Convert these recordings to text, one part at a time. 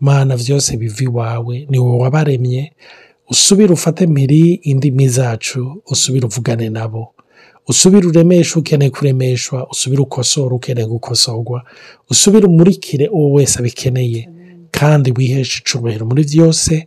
mana byose biva iwawe ni wowe wabaremye usubire ufate miri indimi zacu usubire uvugane nabo usubire uremeshe ukeneye kuremeshwa usubire ukosore ukeneye gukosorwa usubire umurikire uwo wese abikeneye kandi wiheshe icubahiro muri byose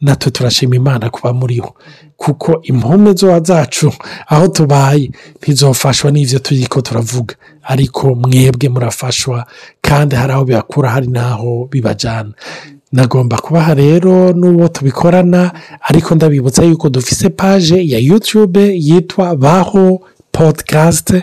natwe turashima imana kuba muriho kuko impume zacu aho tubaye ntizofashwa n'ibyo turi ko turavuga ariko mwebwe murafashwa kandi hari aho bibakura hari n'aho bibajyana nagomba kubaha rero n'uwo tubikorana ariko ndabibutsa yuko dufise paje ya yutube yitwa baho podikasite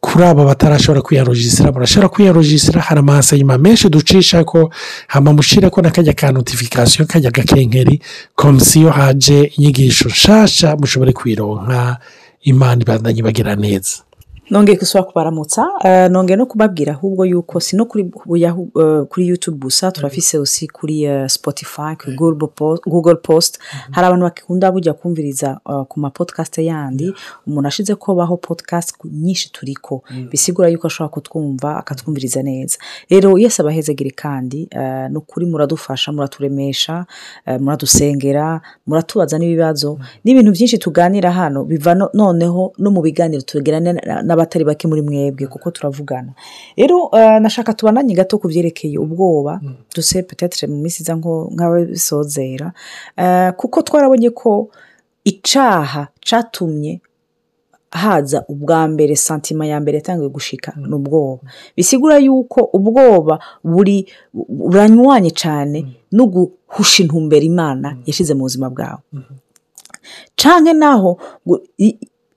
kuri abo batarashobora kwiyarojisira barashobora kwiyarojisira hari amasayima menshi ducisha ko hamamushyire ko n'akajya ka notifikasiyo kajya gakenkeri komisiyo haje inyigisho nshyashya mushobore kwironka imana ibandanye bagira neza nongeye gusaba kubaramutsa eh, nongeye no kubabwira ahubwo yuko si no kuri yutube eh, gusa mm-hmm. turafise usi kuri eh, spotify kuri google mm-hmm. post mm-hmm. hari abantu bakunda bujya kumviriza ku mapodcast yandi umuntu ashize kubaho podcast nyinshi turiko bisigura yuko ashobora kutwumva akatwumviriza neza rero yese abahezegere kandi no kuri muradufasha muraturemesha muradusengera muratubaza n'ibibazo n'ibintu byinshi tuganira hano biva noneho no mu biganiro tugira n'abatari bake muri mwebwe kuko turavugana rero eh, nashaka tubananye gato ku byerekeye ubwoba mm. duse petetire mu minsi iza nk'ababisozera eh, kuko twarabonye ko icyaha catumye haza ubwa mbere santima ya mbere yatangiye gushika mm. ni ubwoba bisigura yuko ubwoba buri buranywanye cyane mm. no guhusha intumbero imana yashyize mu buzima bwawe mm-hmm. cyane naho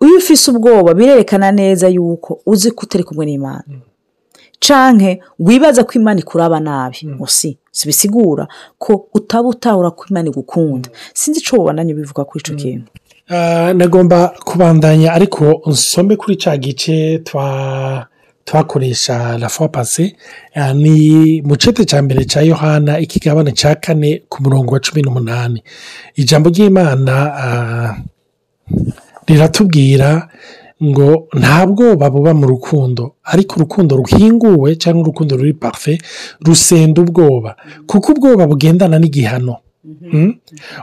iyo ufise ubwoba birerekana neza yuko uzi ko utari kumwe n'imana canke wibaza ko imana ikuraba nabi mm. musi bisigura ko utaba utahura ko imana igukunda mm. sinzi icyo bubonanye bivuga kuri icyo mm. kintu ah, nagomba kubandanya ariko nsome kuri cya gice twa twakoresha la pase ah, ni mu cete cya mbere cya yohana ikigabane cya kane ku murongo wa cumi n'umunani ijambo ry'imana ah, riratubwira ngo nta baba buba mu rukundo ariko urukundo ruhinguwe cyangwa urukundo ruri parufe rusenda ubwoba kuko ubwoba bugendana n'igihano mhm. hmm?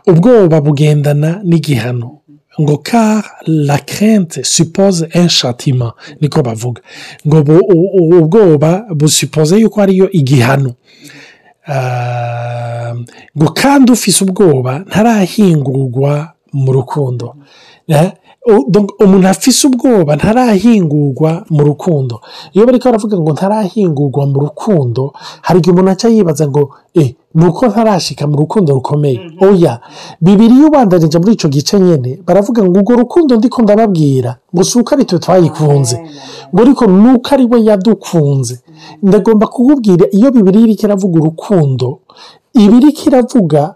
ubwoba bugendana n'igihano ngo ka la krente suppose un niko bavuga ngo ubwoba busupoze yuko ariyo igihano ngo kandi ufise ubwoba ntarahingurwa mu rukundo eh? umuntu afise ubwoba ntarahingurwa mu rukundo iyo bari baravuga ngo ntarahingurwa mu rukundo hari igihe umuntu aca yibaza ngo e eh, ni uko ntarashika mu rukundo rukomeye mhm. oya bibiriya ubandanije muri icyo gice nyine baravuga ngo urwo rukundo ndiko ndababwira gusa uko ari twe twayikunze ngo ariko nuko ari we yadukunze mhm. ndagomba kukubwira iyo bibiriya iri kiravuga urukundo ibiri kiravuga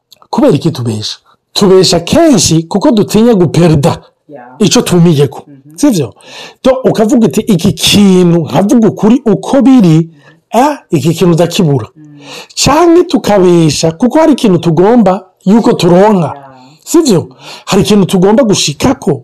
kubera iki tubesha tubesha kenshi kuko dutinya guperida icyo tumiyeko si byo ukavuga uti iki kintu nkavuga ukuri uko biri iki kintu ndakibura cyangwa tukabesha kuko hari ikintu tugomba yuko turonka si byo hari ikintu tugomba gushikako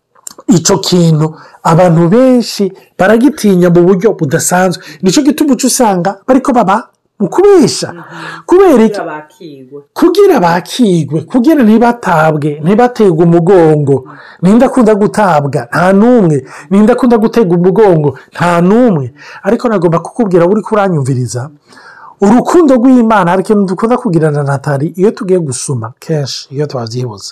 icyo kintu abantu benshi baragitinya mu buryo budasanzwe nicyo gituma uca usanga bariko baba mu kubera iki kugira bakigwe kugira ntibatabwe ntibaterwe umugongo ninde akunda gutabwa nta n'umwe ninde akunda guterwa umugongo nta n'umwe ariko nagomba kukubwira buri kuranyumviriza urukundo rw'imana hari ikintu dukunda kugirana na tari iyo tugiye gusuma kenshi iyo twabyibuze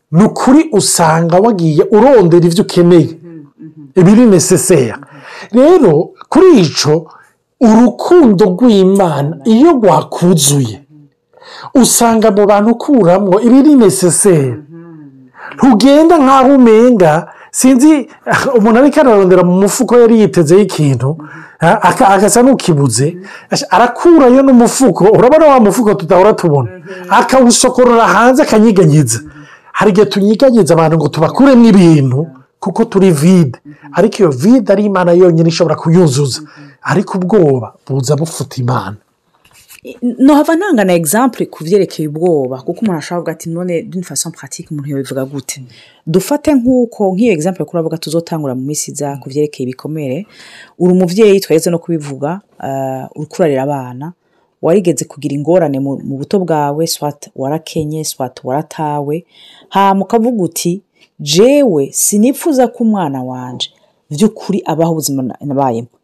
ni ukuri usanga wagiye urondera ibyo ukeneye mm-hmm. ibiri neseseya rero kuri icyo urukundo rw'imana iyo rwakuzuye usanga mu bantu ukuramo ibiri neseseya ntugenda mm-hmm. nk'aho umenga sinzi umuntu ariko ararondera mu mufuko yari yitezeho ikintu mm-hmm. ah, agasa n'ukibuze arakurayo n'umufuko urabona wa mufuko tutahora tubona akawusokorora hanze akanyiganyiza hari igihe tunyiganyiza abantu ngo tubakuremo ibintu kuko turi vide ariko iyo vide ari imana yonyine ishobora kuyuzuza ariko ubwoba buza bufite imana ntuhava ntanga na ku byerekeye ubwoba kuko umuntu ashobora kuvuga ati none dune faso umuntu yabivuga gute dufate nk'uko nk'iyo egisampure kuri avuga tuzotangura mu minsi iza ku byerekeye ibikomere uri umubyeyi twaheze no kubivuga eh, uri kurarira abana warigeze kugira ingorane mu buto bwawe swata warakenye swata waratawe hama ukavuga uti jewe sinifuza ko umwana wanje by'ukuri abaho ubuzima nabayemo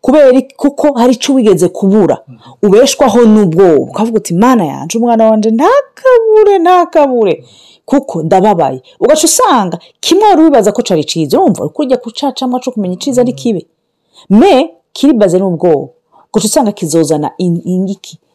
kubera kuko hari icyo wigeze kubura ubeshwaho n'ubwoba ukavuga uti mwana yanjye umwana wanjye ntakabure ntakabure kuko ndababaye ugaca usanga kimwe wari wibaza ko cari ciza urumva uriko ujya kucaca kumenya iciza ari kibe me kiribaze n'ubwoba ugaca usanga kizozana ingiki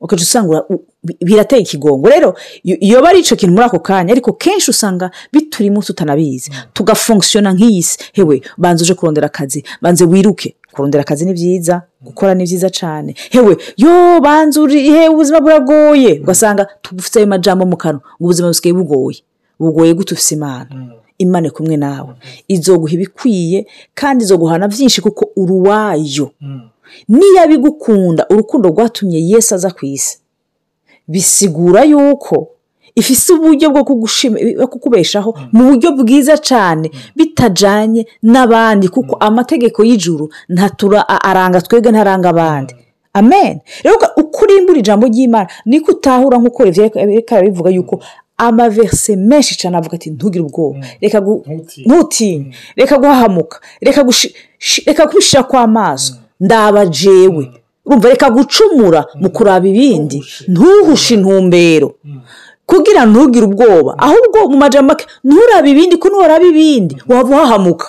ukajya usanga birateye ikigongo rero iyo bari icyo kintu muri ako kanya ariko kenshi usanga bituri munsi utanabizi mm. tugafungishona nk'iyi hewe banza uje kurondera akazi banze wiruke kurondera akazi ni byiza mm. gukora ni byiza cyane hewe yo banza urihe ubuzima buragoye mm. ugasanga tugufite ayo majambo mu kanwa ubuzima busigaye bugoye bugoye gutufise imana imana kumwe nawe izoguha ibikwiye kandi izoguhana byinshi kuko uri uwayo niba bigukunda urukundo rwatumye Yesu aza ku isi bisigura yuko ifise uburyo bwo kukubeshaho mm. mu buryo bwiza cyane mm. bitajyanye n'abandi kuko mm. amategeko y'ijuru ntatura aranga twebwe ntaranga abandi amen rero uko urimbura ijambo ry'imana niko utahura nk'uko reka bivuga yuko amaverse menshi cyane avuga ati ntugire ubwoba reka gutinye reka guhahamuka reka kubishyira kw'amaso ndabajewe urumva reka gucumura mu kuraba ibindi ntuhushe intumbero kugira ntugire ubwoba ahubwo mu majamake nturabe ibindi ko nturaba ibindi waba uhahamuka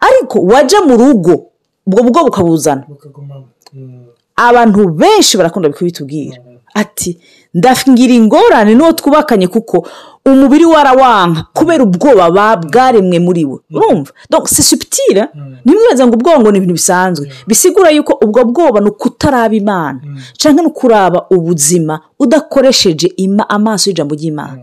ariko wajya mu rugo ubwo bwo bukabuzana abantu benshi barakunda kubitubwira ati ndafingira ingorane n'uwo twubakanye kuko umubiri warawanka kubera ubwoba bwaremwe muri we urumva si supitira mm. ntimwibaze ngo ubwonko ni ibintu bisanzwe mm. bisigura yuko ubwo bwoba ni ukutaraba imana mm. cyangwa ni ukuraba ubuzima udakoresheje amaso y'ijambo ry'imana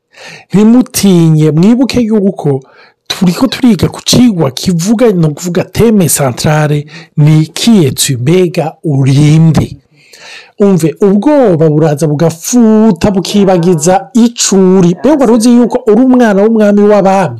ntimutinye mwibuke yuko turi ko turiga ku kigwa kivuga ni ukuvuga teme santarare ni kiyetsu mbega urinde umve ubwoba buraza bugafuta bukibagiza icuri mbega wari uzi yuko uri umwana w'umwami w'abami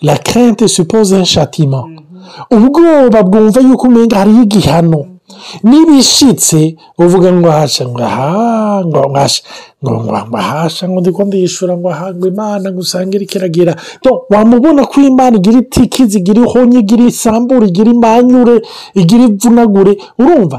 la kerente suppose nshatima ubwoba bwumva yuko umenga hariho igihano n'ibishitse uvuga ngo ahasha ngo aha ngo ahasha ngo ngo ahasha ngo ndiko ndishyura ngo aha imana ngo usangire ikiragira wamubona ko imana igira itikizi igira ihonye igira isambure igira imanyure igira ivunagure urumva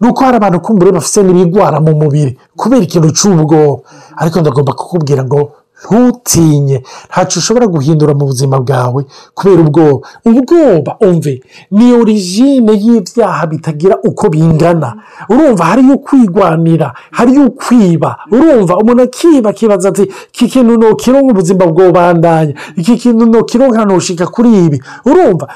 ni uko hari abantu ko umugore bafite n'ibigwara mu mubiri kubera ikintu cy'ubwoba ariko ndagomba kukubwira ngo ntutinye ntacu ushobora guhindura mu buzima bwawe kubera ubwoba ubwoba umve ni origine y'ibyaha bitagira uko bingana urumva hari iyo kwigwanira hari kwiba urumva umuntu akiba akibaza ati iki kintu ntukironka ubuzima bwobandanya iki kintu ntukironka ntushika kuri ibi urumva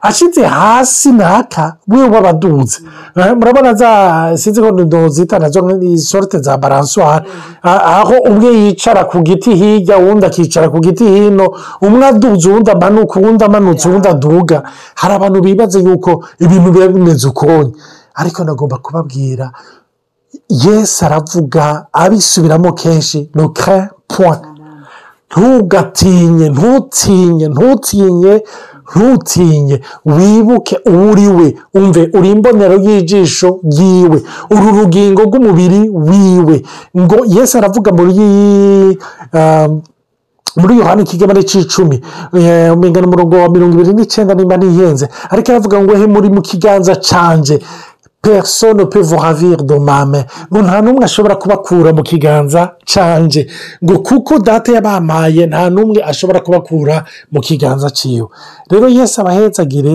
ashyize hasi naka we wabaduze eh, murabona za sinzi ko zita nazo sorite za baranswari aho umwe yicara ku giti hirya uwundi akicara ku giti hino umwe aduze uwundi amanuka uwundi amanutse ubundi aduga hari abantu bibaza yuko ibintu biba bimeze ukundi ariko nagomba kubabwira yesi aravuga abisubiramo kenshi nukare puwa ntugatinye ntutinye ntutinye ntutinye wibuke uwo uri we umve uri imbonero y'ijisho yiwe uru rugingo rw'umubiri wiwe ngo yesi aravuga muri um, muri yohani ikigemane cy'icumi eh, umugana umurongo wa mirongo irindwi n'icyenda niba niyenze ariko aravuga ngo he muri mu kiganza canje perisone pe vohavire domame ngo nta n'umwe ashobora kubakura mu kiganza canje ngo kuko data yabamaye nta n'umwe ashobora kubakura mu kiganza cyiwe rero yesi abahenzagire